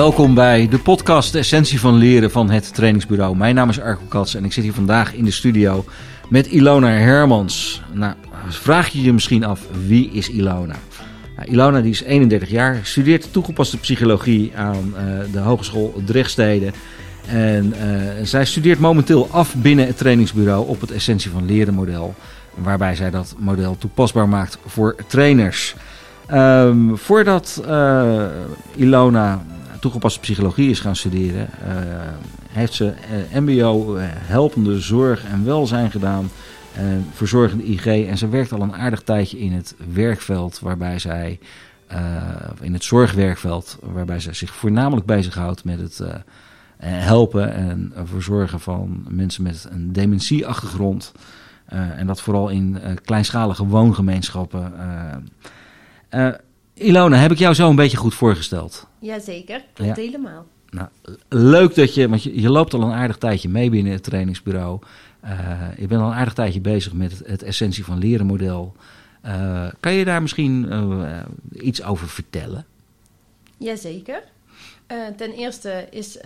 welkom bij de podcast Essentie van Leren van het Trainingsbureau. Mijn naam is Arco Kats en ik zit hier vandaag in de studio met Ilona Hermans. Nou, vraag je je misschien af, wie is Ilona? Nou, Ilona die is 31 jaar, studeert toegepaste psychologie aan uh, de Hogeschool Drechtsteden. En uh, zij studeert momenteel af binnen het trainingsbureau op het Essentie van Leren model. Waarbij zij dat model toepasbaar maakt voor trainers. Um, voordat uh, Ilona toegepaste psychologie is gaan studeren, uh, heeft ze uh, MBO helpende zorg en welzijn gedaan. En verzorgende IG. En ze werkt al een aardig tijdje in het werkveld, waarbij zij. in het zorgwerkveld, waarbij zij zich voornamelijk bezighoudt met het helpen en verzorgen van mensen met een dementieachtergrond. en dat vooral in kleinschalige woongemeenschappen. Uh, Ilona, heb ik jou zo een beetje goed voorgesteld? Jazeker, klopt ja. helemaal. Nou, leuk dat je, want je, je, loopt al een aardig tijdje mee binnen het trainingsbureau. Uh, je bent al een aardig tijdje bezig met het, het essentie van leren model. Uh, kan je daar misschien uh, iets over vertellen? Jazeker. ten eerste is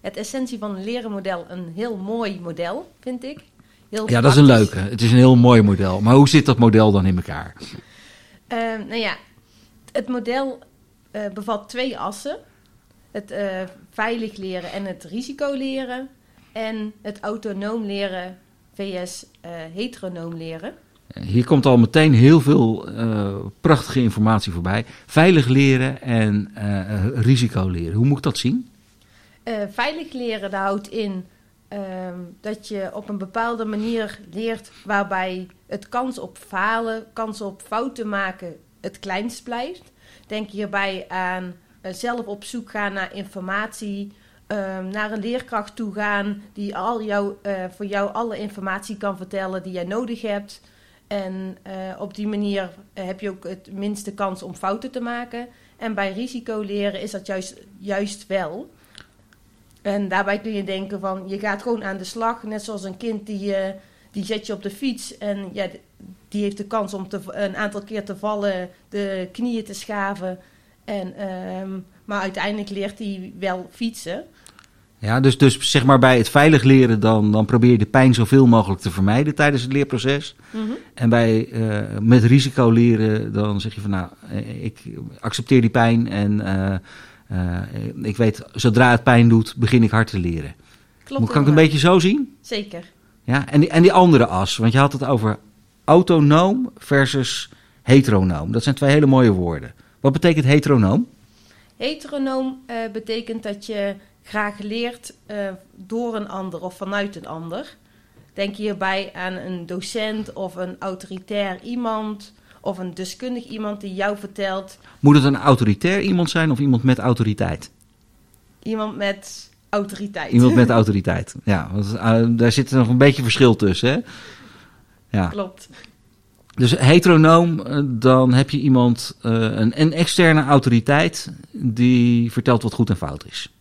het essentie van leren model een heel mooi model, vind ik. Heel ja, dat is een leuke. Het is een heel mooi model. Maar hoe zit dat model dan in elkaar? Nou ja, het model uh, bevat twee assen. Het uh, veilig leren en het risico leren. En het autonoom leren vs heteronoom leren. Hier komt al meteen heel veel prachtige informatie voorbij. Veilig leren en risico leren. Hoe moet ik dat zien? veilig leren dat houdt in Ehm, dat je op een bepaalde manier leert waarbij het kans op falen, kans op fouten maken het kleinst blijft. Denk hierbij aan uh, zelf op zoek gaan naar informatie, um, naar een leerkracht toe gaan die al jou, uh, voor jou alle informatie kan vertellen die jij nodig hebt. En uh, op die manier heb je ook het minste kans om fouten te maken. En bij risico leren is dat juist, juist wel. En daarbij kun je denken van, je gaat gewoon aan de slag. Net zoals een kind, die, die zet je op de fiets. En ja, die heeft de kans om te, een aantal keer te vallen, de knieën te schaven. En, um, maar uiteindelijk leert hij wel fietsen. Ja, dus, dus zeg maar bij het veilig leren, dan, dan probeer je de pijn zoveel mogelijk te vermijden tijdens het leerproces. Mm -hmm. En bij uh, met risico leren, dan zeg je van nou, eh, ik accepteer die pijn en uh, uh, ik weet, zodra het pijn doet, begin ik hard te leren. Klopt. Kan ik een beetje zo zien? Zeker. Ja, en die, en die andere as, want je had het over autonoom versus heteronoom. Dat zijn twee hele mooie woorden. Wat betekent heteronoom? Heteronoom uh, betekent dat je graag leert uh, door een ander of vanuit een ander. Denk hierbij aan een docent of een autoritair iemand of een deskundig iemand die jou vertelt. Moet het een autoritair iemand zijn of iemand met autoriteit? Iemand met autoriteit. Iemand met autoriteit, ja. Want, uh, daar zit nog een beetje verschil tussen, hè? Ja. Klopt. Dus heteronoom, uh, dan heb je iemand, uh, een, een, externe autoriteit die vertelt wat goed en fout is.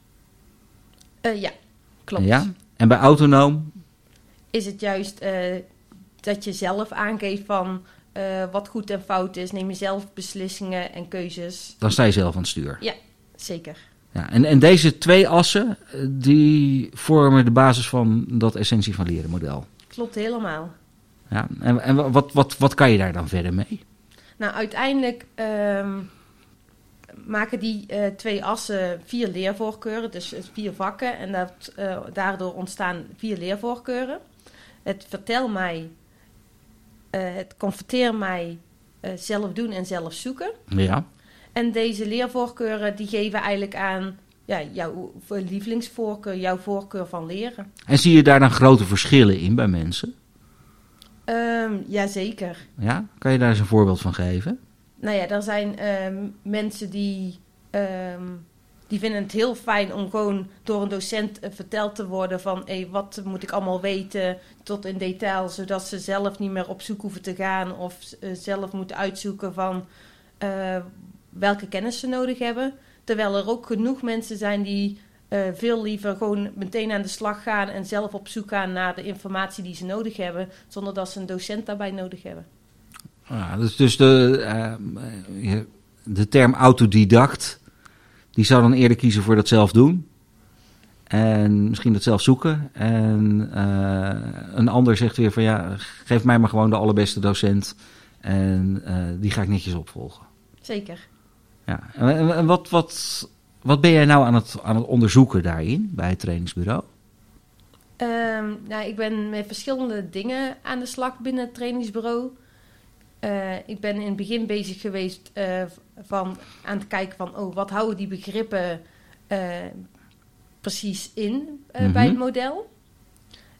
ja, klopt. Ja? En bij autonoom? Is het juist dat je zelf aangeeft van wat goed en fout is. Neem je zelf beslissingen en keuzes. Dan sta je zelf aan het stuur. Ja, zeker. Ja, en, en deze twee assen, eh, die vormen de basis van dat essentie van leren model. Klopt helemaal. Ja, en, en wat, wat, wat kan je daar dan verder mee? Nou, uiteindelijk um, maken die uh, twee assen vier leervoorkeuren, dus vier vakken. En dat, uh, daardoor ontstaan vier leervoorkeuren. Het vertel mij uh, het confronteer mij zelf doen en zelf zoeken. Ja. En deze leervoorkeuren die geven eigenlijk aan ja, jouw lievelingsvoorkeur, jouw voorkeur van leren. En zie je daar dan grote verschillen in bij mensen? Um, jazeker. Ja, kan je daar eens een voorbeeld van geven? Nou ja, er zijn um, mensen die um, die vinden het heel fijn om gewoon door een docent uh, verteld te worden van hey, wat moet ik allemaal weten tot in detail, zodat ze zelf niet meer op zoek hoeven te gaan of uh, zelf moeten uitzoeken van uh, welke kennis ze nodig hebben. Terwijl er ook genoeg mensen zijn die veel liever gewoon meteen aan de slag gaan en zelf op zoek gaan naar de informatie die ze nodig hebben, zonder dat ze een docent daarbij nodig hebben. Ja, dus, dus de, de term autodidact die zou dan eerder kiezen voor dat zelf doen. En misschien dat zelf zoeken. En eh, een ander zegt weer van ja, geef mij maar gewoon de allerbeste docent. En eh, die ga ik netjes opvolgen. Zeker. Ja. En, en wat, wat, wat ben jij nou aan het, aan het onderzoeken daarin bij het trainingsbureau? Ehm, nou, ik ben met verschillende dingen aan de slag binnen het trainingsbureau. Eh, ik ben in het begin bezig geweest eh, van, aan het kijken van... oh, wat houden die begrippen eh, precies in Mhm. bij het model?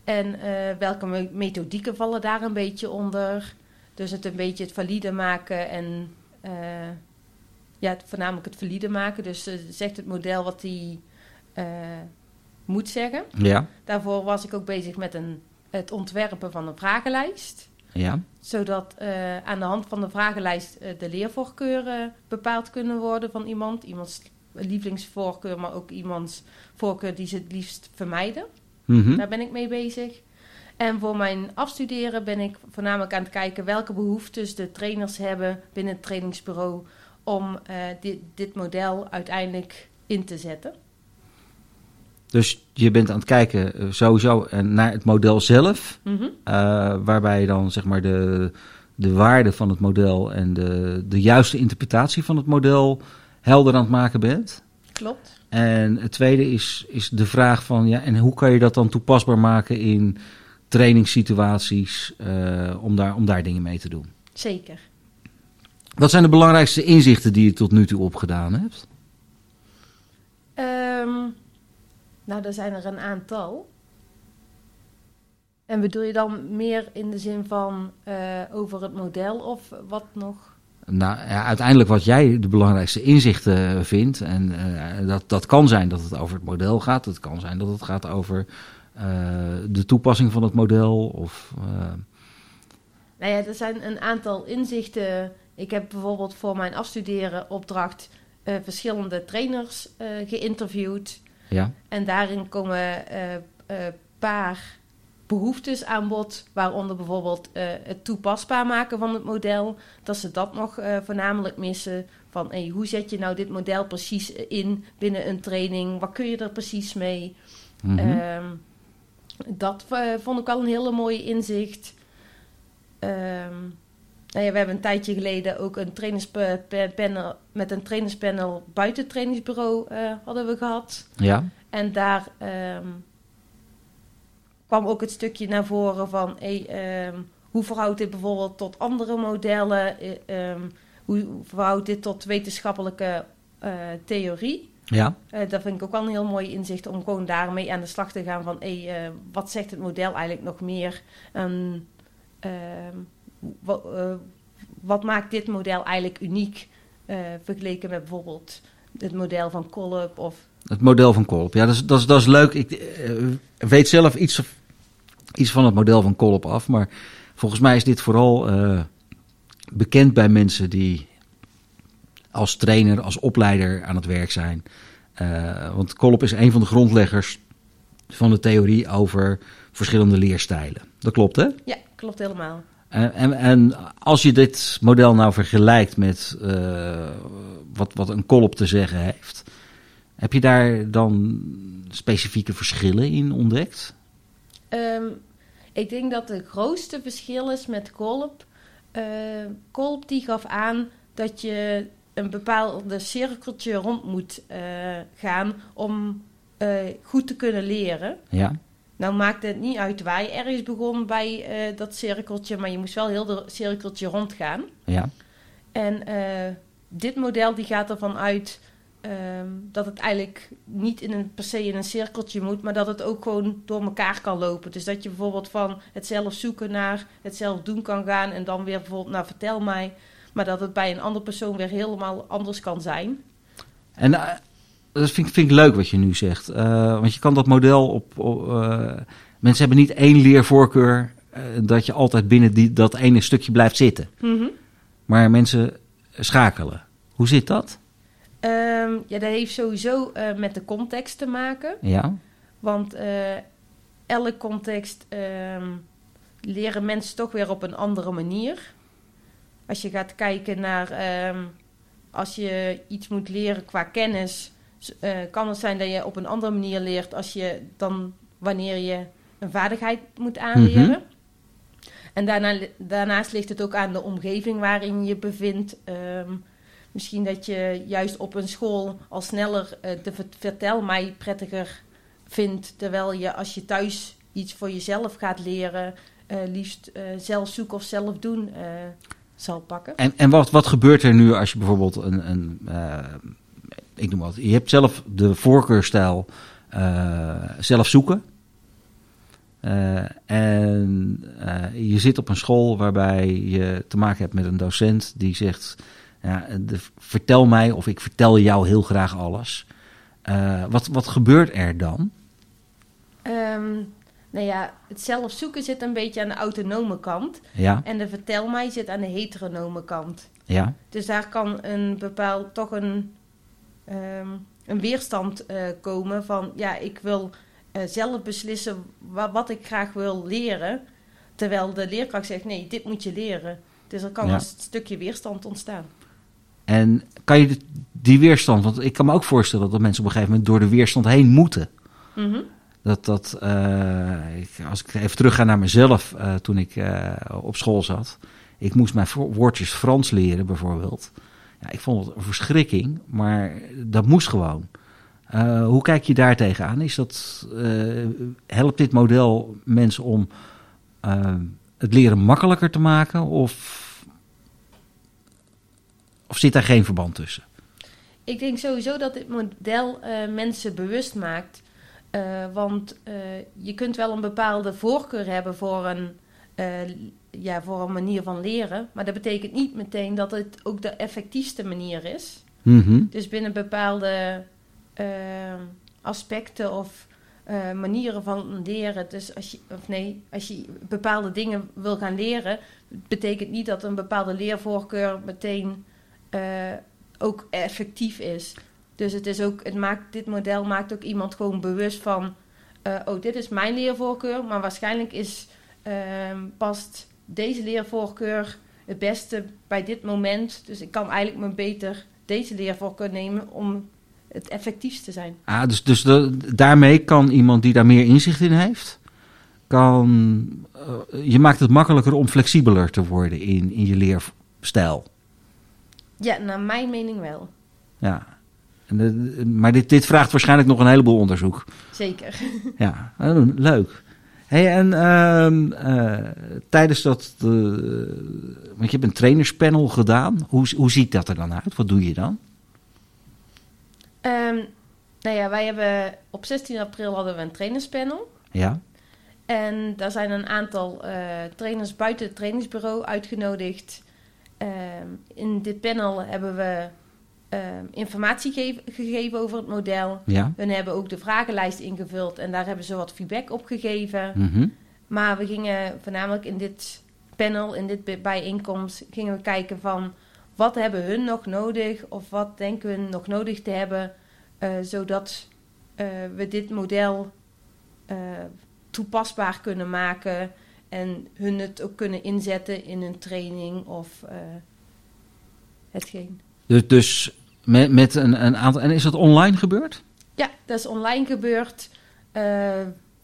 En welke me- methodieken vallen daar een beetje onder? Dus het een beetje het valide maken en... ja, voornamelijk het valide maken. Dus eh, zegt het model wat hij moet zeggen. Ja, Daarvoor was ik ook bezig met een, het ontwerpen van een vragenlijst. ja, Zodat eh, aan de hand van de vragenlijst eh, de leervoorkeuren bepaald kunnen worden van iemand. Iemands lievelingsvoorkeur, maar ook iemands voorkeur die ze het liefst vermijden. Mhm. Daar ben ik mee bezig. En voor mijn afstuderen ben ik voornamelijk aan het kijken welke behoeftes de trainers hebben binnen het trainingsbureau om eh, dit, dit model uiteindelijk in te zetten. Dus je bent aan het kijken eh, sowieso eh, naar het model zelf. Mhm. waarbij je dan zeg maar de, de waarde van het model en de, de juiste interpretatie van het model helder aan het maken bent. Klopt. En het tweede is, is de vraag van, ja, en hoe kan je dat dan toepasbaar maken in trainingssituaties om, daar, om daar dingen mee te doen? Zeker. Wat zijn de belangrijkste inzichten die je tot nu toe opgedaan hebt? Ehm, nou, er zijn er een aantal. En bedoel je dan meer in de zin van eh, over het model of wat nog? Nou, ja, uiteindelijk wat jij de belangrijkste inzichten vindt. En eh, dat, dat kan zijn dat het over het model gaat. Het kan zijn dat het gaat over eh, de toepassing van het model. Of, eh, Nou ja, er zijn een aantal inzichten. Ik heb bijvoorbeeld voor mijn afstuderen opdracht eh, verschillende trainers eh, geïnterviewd. ja, En daarin komen een paar behoeftes aan bod, waaronder bijvoorbeeld eh, het toepasbaar maken van het model. Dat ze dat nog eh, voornamelijk missen. Van hey, hoe zet je nou dit model precies in binnen een training? Wat kun je er precies mee? mhm. Ehm, dat eh, vond ik al een hele mooie inzicht. Ehm, nou ja, we hebben een tijdje geleden ook een trainerspanel met een trainerspanel buiten het trainingsbureau eh, hadden we gehad. ja, En daar ehm, kwam ook het stukje naar voren van hey, ehm, hoe verhoudt dit bijvoorbeeld tot andere modellen? Eh, ehm, hoe verhoudt dit tot wetenschappelijke eh, theorie? ja, Eh, dat vind ik ook wel een heel mooi inzicht om gewoon daarmee aan de slag te gaan van hey, wat zegt het model eigenlijk nog meer? Wat, eh, wat maakt dit model eigenlijk uniek eh, vergeleken met bijvoorbeeld het model van Kolb of het model van Kolp. Ja, dat is, dat is, dat is leuk. Ik eh, weet zelf iets, iets van het model van Kolp af. Maar volgens mij is dit vooral bekend bij mensen die als trainer, als opleider aan het werk zijn. Want Kolp is een van de grondleggers van de theorie over verschillende leerstijlen. Dat klopt, hè? Ja, klopt helemaal. En, en, als je dit model nou vergelijkt met eh, wat, wat een kolop te zeggen heeft, heb je daar dan specifieke verschillen in ontdekt? Ehm, ik denk dat het grootste verschil is met Kolb. Eh Kolb die gaf aan dat je een bepaalde cirkeltje rond moet eh, gaan om goed te kunnen leren. Ja, Nou maakte het niet uit waar je ergens begon bij eh, dat cirkeltje, maar je moest wel heel de cirkeltje rondgaan. ja, En eh, dit model die gaat ervan uit ehm, dat het eigenlijk niet in een, per se in een cirkeltje moet, maar dat het ook gewoon door elkaar kan lopen. Dus dat je bijvoorbeeld van het zelf zoeken naar het zelf doen kan gaan en dan weer bijvoorbeeld naar vertel mij, maar dat het bij een andere persoon weer helemaal anders kan zijn. En eh, dat vind, ik- vind ik leuk wat je nu zegt. Eh, want je kan dat model op. op, eh, mensen hebben niet één leervoorkeur eh, dat je altijd binnen die, dat ene stukje blijft zitten. Mhm. Maar mensen schakelen. Hoe zit dat? Ehm, ja, dat heeft sowieso met de context te maken. Ja, Want elke context ehm, leren mensen toch weer op een andere manier. Als je gaat kijken naar. ehm, als je iets moet leren qua kennis, eh, kan het zijn dat je op een andere manier leert als je dan wanneer je een vaardigheid moet aanleren. Mhm. En daarna, daarnaast ligt het ook aan de omgeving waarin je bevindt. Ehm, misschien dat je juist op een school al sneller eh, de vert- vertel mij prettiger vindt. Terwijl je als je thuis iets voor jezelf gaat leren, eh, liefst zelf zoeken of zelf doen zal pakken. En, en wat, wat gebeurt er nu als je bijvoorbeeld een, een ik noem wat, je hebt zelf de voorkeurstijl eh, zelf zoeken. Eh, en eh, je zit op een school waarbij je te maken hebt met een docent die zegt: ja, de, Vertel mij of ik vertel jou heel graag alles. Wat, wat gebeurt er dan? Ehm, nou ja, het zelf zoeken zit een beetje aan de autonome kant. Ja, En de vertel mij zit aan de heteronome kant. ja, Dus daar kan een bepaald toch een, ehm, een weerstand eh, komen van ja, ik wil eh, zelf beslissen wa- wat ik graag wil leren. Terwijl de leerkracht zegt nee, dit moet je leren. Dus er kan Ja. een stukje weerstand ontstaan. En kan je die weerstand, want ik kan me ook voorstellen dat mensen op een gegeven moment door de weerstand heen moeten. Mhm. Dat dat, eh, ik, als ik even terugga naar mezelf toen ik op school zat. Ik moest mijn woordjes Frans leren bijvoorbeeld. Ja, ik vond het een verschrikking, maar dat moest gewoon. Eh, hoe kijk je daar tegenaan? Is dat, eh, helpt dit model mensen om eh, het leren makkelijker te maken? Of, of zit daar geen verband tussen? Ik denk sowieso dat dit model mensen bewust maakt. Want je kunt wel een bepaalde voorkeur hebben voor een, ja, voor een manier van leren. Maar dat betekent niet meteen dat het ook de effectiefste manier is. Mhm. Dus binnen bepaalde eh, aspecten of eh, manieren van leren. Dus als je, of nee, als je bepaalde dingen wil gaan leren, betekent niet dat een bepaalde leervoorkeur meteen eh, ook effectief is. Dus het is ook, het maakt, dit model maakt ook iemand gewoon bewust van, eh, oh, dit is mijn leervoorkeur, maar waarschijnlijk is ehm, past deze leervoorkeur het beste bij dit moment. Dus ik kan eigenlijk me beter deze leervoorkeur nemen om het effectiefst te zijn. Ah, dus dus de- daarmee kan iemand die daar meer inzicht in heeft, kan, eh, je maakt het makkelijker om flexibeler te worden in, in je leerstijl. Ja, naar mijn mening wel. Ja. Maar dit, dit vraagt waarschijnlijk nog een heleboel onderzoek. Zeker. Ja, eh, leuk. Hey, en ehm, eh, tijdens dat, want je hebt een trainerspanel gedaan. Hoe, hoe ziet dat er dan uit? Wat doe je dan? Ehm, nou ja, wij hebben op 16 april hadden we een trainerspanel. Ja, En daar zijn een aantal eh, trainers buiten het trainingsbureau uitgenodigd. Ehm, in dit panel hebben we ehm, informatie gegeven- gegeven over het model. ja. Hun hebben ook de vragenlijst ingevuld en daar hebben ze wat feedback op gegeven. mhm. Maar we gingen voornamelijk in dit panel, in dit bij- bijeenkomst, gingen we kijken van wat hebben hun nog nodig of wat denken we nog nodig te hebben, eh, zodat eh, we dit model eh, toepasbaar kunnen maken en hun het ook kunnen inzetten in een training of hetgeen. Dus, dus met, met een, een aantal. En is dat online gebeurd? Ja, dat is online gebeurd eh,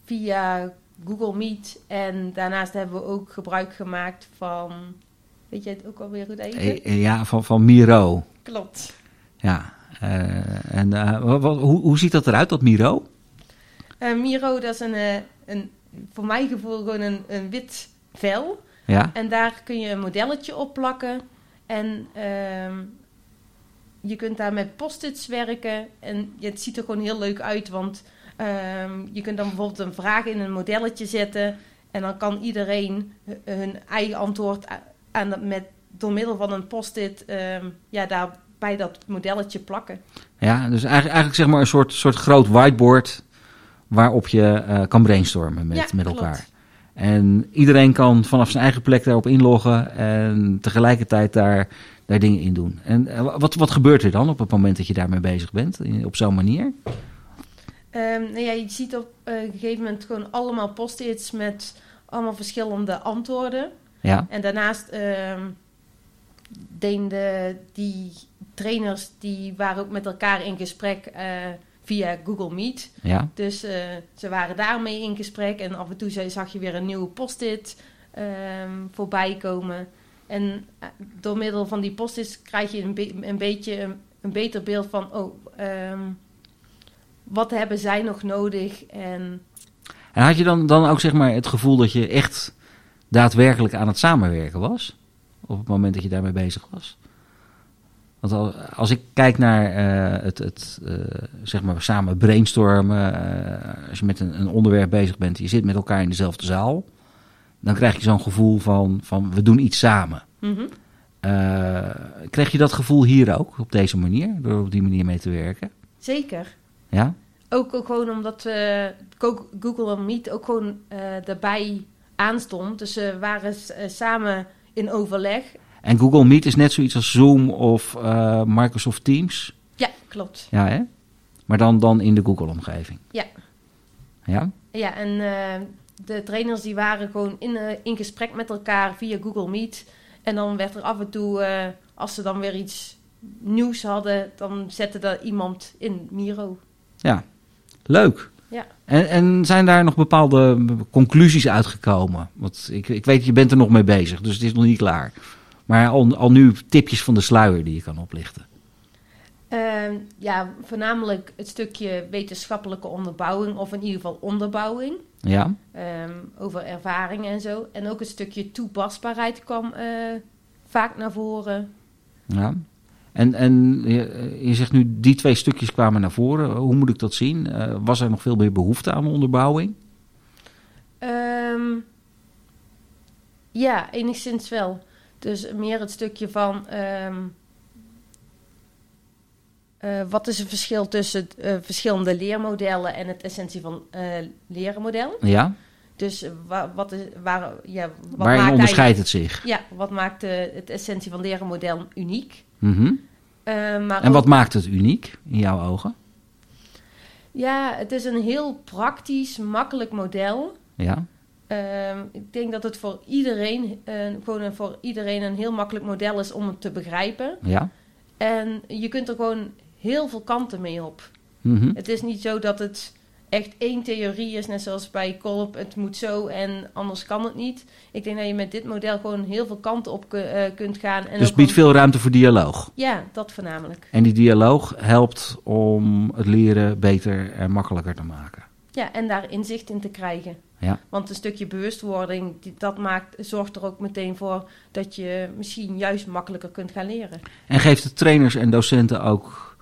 via Google Meet. En daarnaast hebben we ook gebruik gemaakt van. Weet je het ook alweer goed even? Eh, eh, Ja, van, van Miro. Klopt. Ja. en wat, wat- hoe, hoe ziet dat eruit, dat Miro? Miro, dat is een, een, voor mijn gevoel gewoon een, een wit vel. Ja. En daar kun je een modelletje op plakken. En ehm, je kunt daar met post-its werken. En het ziet er gewoon heel leuk uit. Want ehm, je kunt dan bijvoorbeeld een vraag in een modelletje zetten. En dan kan iedereen hu- hun eigen antwoord aan dat met, door middel van een post-it ehm, ja, daar bij dat modelletje plakken. Ja, dus eigenlijk, eigenlijk zeg maar een soort, soort groot whiteboard waarop je eh, kan brainstormen met, Ja, met klopt. En iedereen kan vanaf zijn eigen plek daarop inloggen en tegelijkertijd daar, daar dingen in doen. En eh, wat, wat gebeurt er dan op het moment dat je daarmee bezig bent, op zo'n manier? Ehm, nou ja, je ziet op eh, een gegeven moment gewoon allemaal post-its met allemaal verschillende antwoorden. Ja, En daarnaast ehm deden die trainers die waren ook met elkaar in gesprek eh, via Google Meet. Ja, Dus eh, ze waren daarmee in gesprek. En af en toe zag je weer een nieuwe post-it ehm, voorbij komen. En eh, door middel van die post-its krijg je een, be- een beetje een, een beter beeld van... Oh, ehm, wat hebben zij nog nodig? En En had je dan, dan ook zeg maar het gevoel dat je echt daadwerkelijk aan het samenwerken was? Op het moment dat je daarmee bezig was? Want al- als ik kijk naar eh, het, het eh, zeg maar samen brainstormen, eh, als je met een, een onderwerp bezig bent, je zit met elkaar in dezelfde zaal, dan krijg je zo'n gevoel van, van we doen iets samen. mhm. Kreeg je dat gevoel hier ook op deze manier, door op die manier mee te werken? zeker. Ja? Ook, ook gewoon omdat Go- Google Meet ook gewoon daarbij aanstond. Dus ze waren samen in overleg. En Google Meet is net zoiets als Zoom of eh, Microsoft Teams. Ja, klopt. Ja, hè? Maar dan, dan in de Google-omgeving. Ja. Ja? Ja, en eh, de trainers die waren gewoon in, eh, in gesprek met elkaar via Google Meet. En dan werd er af en toe, als ze dan weer iets nieuws hadden, dan zette er iemand in Miro. Ja. Leuk. Ja. En, en zijn daar nog bepaalde conclusies uitgekomen? Want ik, ik weet, je bent er nog mee bezig, dus het is nog niet klaar. Maar al, al nu tipjes van de sluier die je kan oplichten. Ehm, ja, voornamelijk het stukje wetenschappelijke onderbouwing, of in ieder geval onderbouwing. Ja? ehm, over ervaring en zo. En ook het stukje toepasbaarheid kwam eh, vaak naar voren. ja. En, en je, je zegt nu, die twee stukjes kwamen naar voren. Hoe moet ik dat zien? Eh, was er nog veel meer behoefte aan onderbouwing? Ehm, ja, enigszins wel. Dus meer het stukje van... ehm, eh, wat is het verschil tussen eh, verschillende leermodellen en het essentie van eh lerenmodel? Ja? Dus wa- wat is, waar, ja, wat Waarin maakt onderscheidt het zich? Ja, wat maakt het essentie van lerenmodel uniek? Eh, maar En ook- wat maakt het uniek in jouw ogen? Ja, het is een heel praktisch, makkelijk model. Ja? Ehm, ik denk dat het voor iedereen, eh, gewoon voor iedereen een heel makkelijk model is om het te begrijpen. Ja? En je kunt er gewoon heel veel kanten mee op. Mhm. Het is niet zo dat het echt één theorie is, net zoals bij Kolb, het moet zo en anders kan het niet. Ik denk dat je met dit model gewoon heel veel kanten op eh, kunt gaan. En Dus biedt veel ruimte voor dialoog. Ja, dat voornamelijk. En die dialoog helpt om het leren beter en makkelijker te maken. Ja, en daar inzicht in te krijgen. Ja. Want een stukje bewustwording, dat maakt, zorgt er ook meteen voor dat je misschien juist makkelijker kunt gaan leren. En geeft het trainers en docenten ook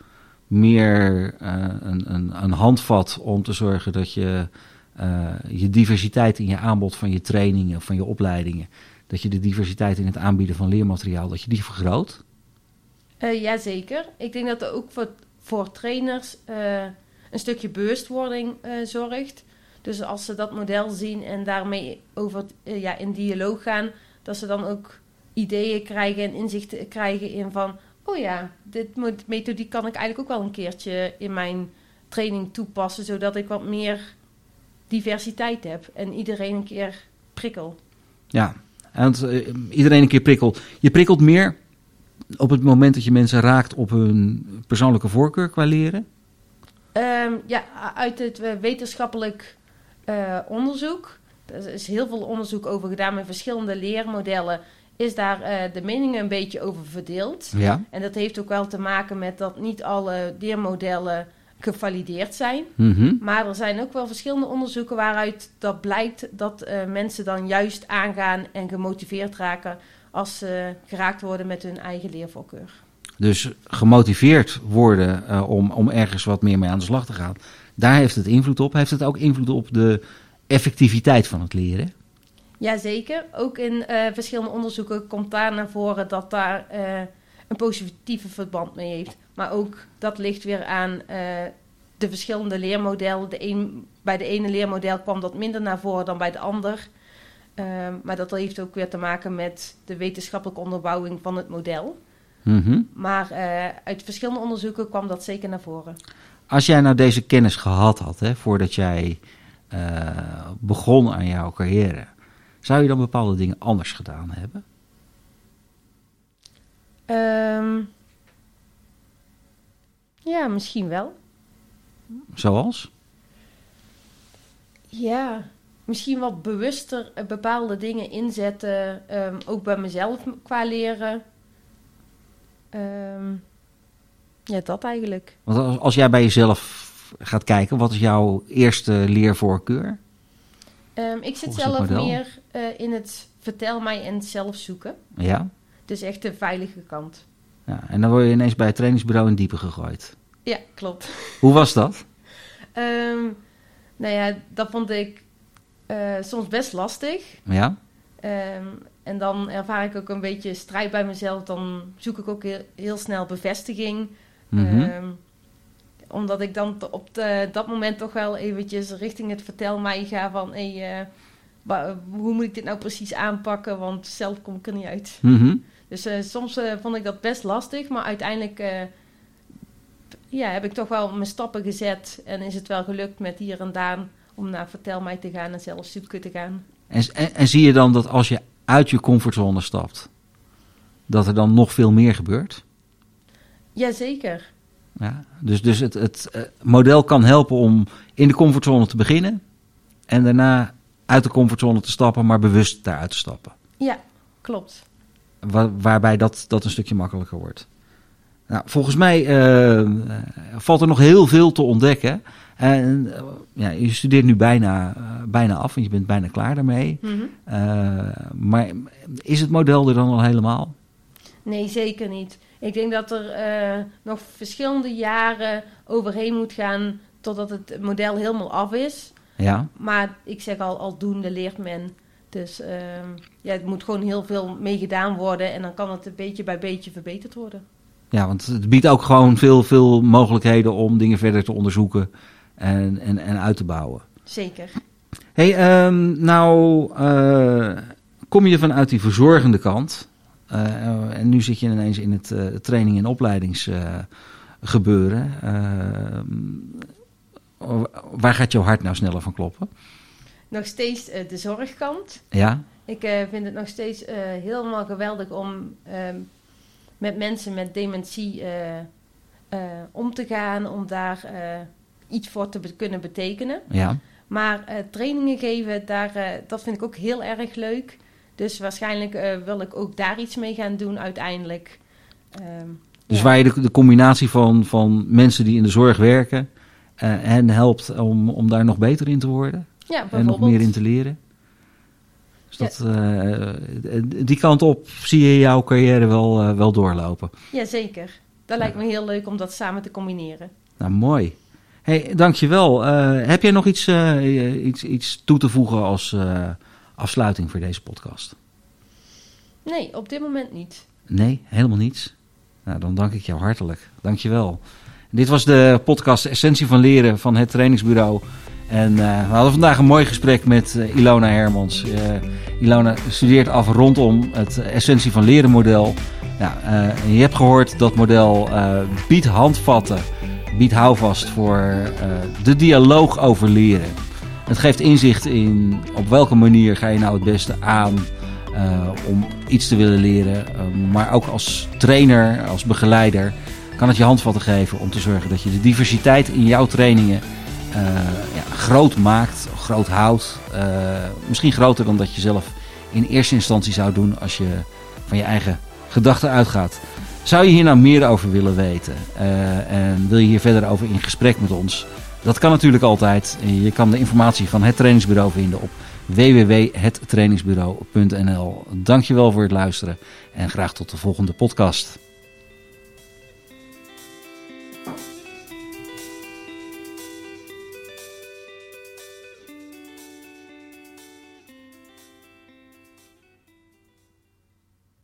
meer eh, een, een, een handvat om te zorgen dat je eh, je diversiteit in je aanbod van je trainingen, van je opleidingen, dat je de diversiteit in het aanbieden van leermateriaal, dat je die vergroot? Eh Jazeker. Ik denk dat er ook voor, voor trainers een stukje bewustwording zorgt. Dus als ze dat model zien en daarmee over eh, ja, in dialoog gaan, dat ze dan ook ideeën krijgen en inzichten krijgen in van, oh ja, dit methodiek kan ik eigenlijk ook wel een keertje in mijn training toepassen, zodat ik wat meer diversiteit heb en iedereen een keer prikkel. Ja, en eh, iedereen een keer prikkelt. Je prikkelt meer op het moment dat je mensen raakt op hun persoonlijke voorkeur qua leren. Ehm, ja, uit het eh, wetenschappelijk eh, onderzoek. Er is heel veel onderzoek over gedaan met verschillende leermodellen. Is daar eh, de meningen een beetje over verdeeld. Ja. En dat heeft ook wel te maken met dat niet alle leermodellen gevalideerd zijn. Mhm. Maar er zijn ook wel verschillende onderzoeken waaruit dat blijkt dat eh, mensen dan juist aangaan en gemotiveerd raken als ze geraakt worden met hun eigen leervoorkeur. Dus gemotiveerd worden om, om ergens wat meer mee aan de slag te gaan. Daar heeft het invloed op. Heeft het ook invloed op de effectiviteit van het leren? Jazeker. Ook in eh, verschillende onderzoeken komt daar naar voren dat daar eh, een positieve verband mee heeft. Maar ook dat ligt weer aan eh, de verschillende leermodellen. De een, bij de ene leermodel kwam dat minder naar voren dan bij de ander. Ehm, maar dat heeft ook weer te maken met de wetenschappelijke onderbouwing van het model. Mhm. Maar uit verschillende onderzoeken kwam dat zeker naar voren. Als jij nou deze kennis gehad had, hè, voordat jij eh, begon aan jouw carrière, zou je dan bepaalde dingen anders gedaan hebben? Ehm, Ja, misschien wel. Zoals? Ja, misschien wat bewuster eh, bepaalde dingen inzetten. ehm, ook bij mezelf qua leren. Ehm, ja, dat eigenlijk. Want als, als jij bij jezelf gaat kijken, wat is jouw eerste leervoorkeur? Ehm, ik zit zelf meer eh, in het vertel mij en zelf zoeken. Ja? Dus echt de veilige kant. ja. En dan word je ineens bij het trainingsbureau in diepe gegooid. Ja, klopt. Hoe was dat? Ehm, nou ja, dat vond ik eh, soms best lastig. Ja? Ehm, en dan ervaar ik ook een beetje strijd bij mezelf. Dan zoek ik ook heel, heel snel bevestiging. Mhm. Ehm, omdat ik dan op de- dat moment toch wel eventjes richting het vertel mij ga van... Hey, eh, hoe moet ik dit nou precies aanpakken? Want zelf kom ik er niet uit. Mhm. Dus eh, soms eh, vond ik dat best lastig. Maar uiteindelijk ja, heb ik toch wel mijn stappen gezet. En is het wel gelukt met hier en daar om naar vertel mij te gaan en zelf zoeken te gaan. En, en, en zie je dan dat als je uit je comfortzone stapt, dat er dan nog veel meer gebeurt? Jazeker. Ja, dus dus het, het eh, model kan helpen om in de comfortzone te beginnen en daarna uit de comfortzone te stappen, maar bewust daaruit te stappen. Ja, klopt. Wa- waarbij dat, dat een stukje makkelijker wordt. Nou, volgens mij eh, eh, valt er nog heel veel te ontdekken. En ja, je studeert nu bijna, bijna af, want je bent bijna klaar daarmee. Mhm. Maar is het model er dan al helemaal? Nee, zeker niet. Ik denk dat er eh, nog verschillende jaren overheen moet gaan totdat het model helemaal af is. Ja, Maar ik zeg al, aldoende leert men. Dus ehm, ja, het moet gewoon heel veel mee gedaan worden en dan kan het een beetje bij beetje verbeterd worden. ja want het biedt ook gewoon veel, veel mogelijkheden om dingen verder te onderzoeken en, en, en uit te bouwen. Zeker. hey, ehm, nou eh, kom je vanuit die verzorgende kant. Eh, en nu zit je ineens in het eh, training- en opleidingsgebeuren. waar gaat jouw hart nou sneller van kloppen? Nog steeds eh, de zorgkant. Ja, Ik eh, vind het nog steeds eh, helemaal geweldig om ehm, met mensen met dementie eh, eh, om te gaan, om daar eh, iets voor te kunnen betekenen. ja. Maar eh, trainingen geven, daar, eh, dat vind ik ook heel erg leuk. Dus waarschijnlijk eh, wil ik ook daar iets mee gaan doen uiteindelijk. Ehm, Dus ja. waar je de, de combinatie van, van mensen die in de zorg werken eh, hen helpt om, om daar nog beter in te worden Ja, en nog meer in te leren. Dus dat, eh, die kant op zie je jouw carrière wel, wel doorlopen. Jazeker. Dat lijkt me heel leuk om dat samen te combineren. Nou, mooi. hey, dankjewel. Heb jij nog iets, iets, iets toe te voegen als afsluiting voor deze podcast? Nee, op dit moment niet. Nee, helemaal niets. Nou, dan dank ik jou hartelijk. Dankjewel. Dit was de podcast Essentie van Leren van het trainingsbureau. En eh, we hadden vandaag een mooi gesprek met eh, Ilona Hermans. Eh, Ilona studeert af rondom het Essentie van Leren model. Nou, je hebt gehoord dat model biedt handvatten, biedt houvast voor de dialoog over leren. Het geeft inzicht in op welke manier ga je nou het beste aan eh, om iets te willen leren. Eh, maar ook als trainer, als begeleider, kan het je handvatten geven om te zorgen dat je de diversiteit in jouw trainingen eh, ja, groot maakt, groot houdt. Misschien groter dan dat je zelf in eerste instantie zou doen als je van je eigen gedachten uitgaat. Zou je hier nou meer over willen weten en wil je hier verder over in gesprek met ons? Dat kan natuurlijk altijd. Je kan de informatie van het trainingsbureau vinden op www.hettrainingsbureau.nl. Dankjewel voor het luisteren en graag tot de volgende podcast.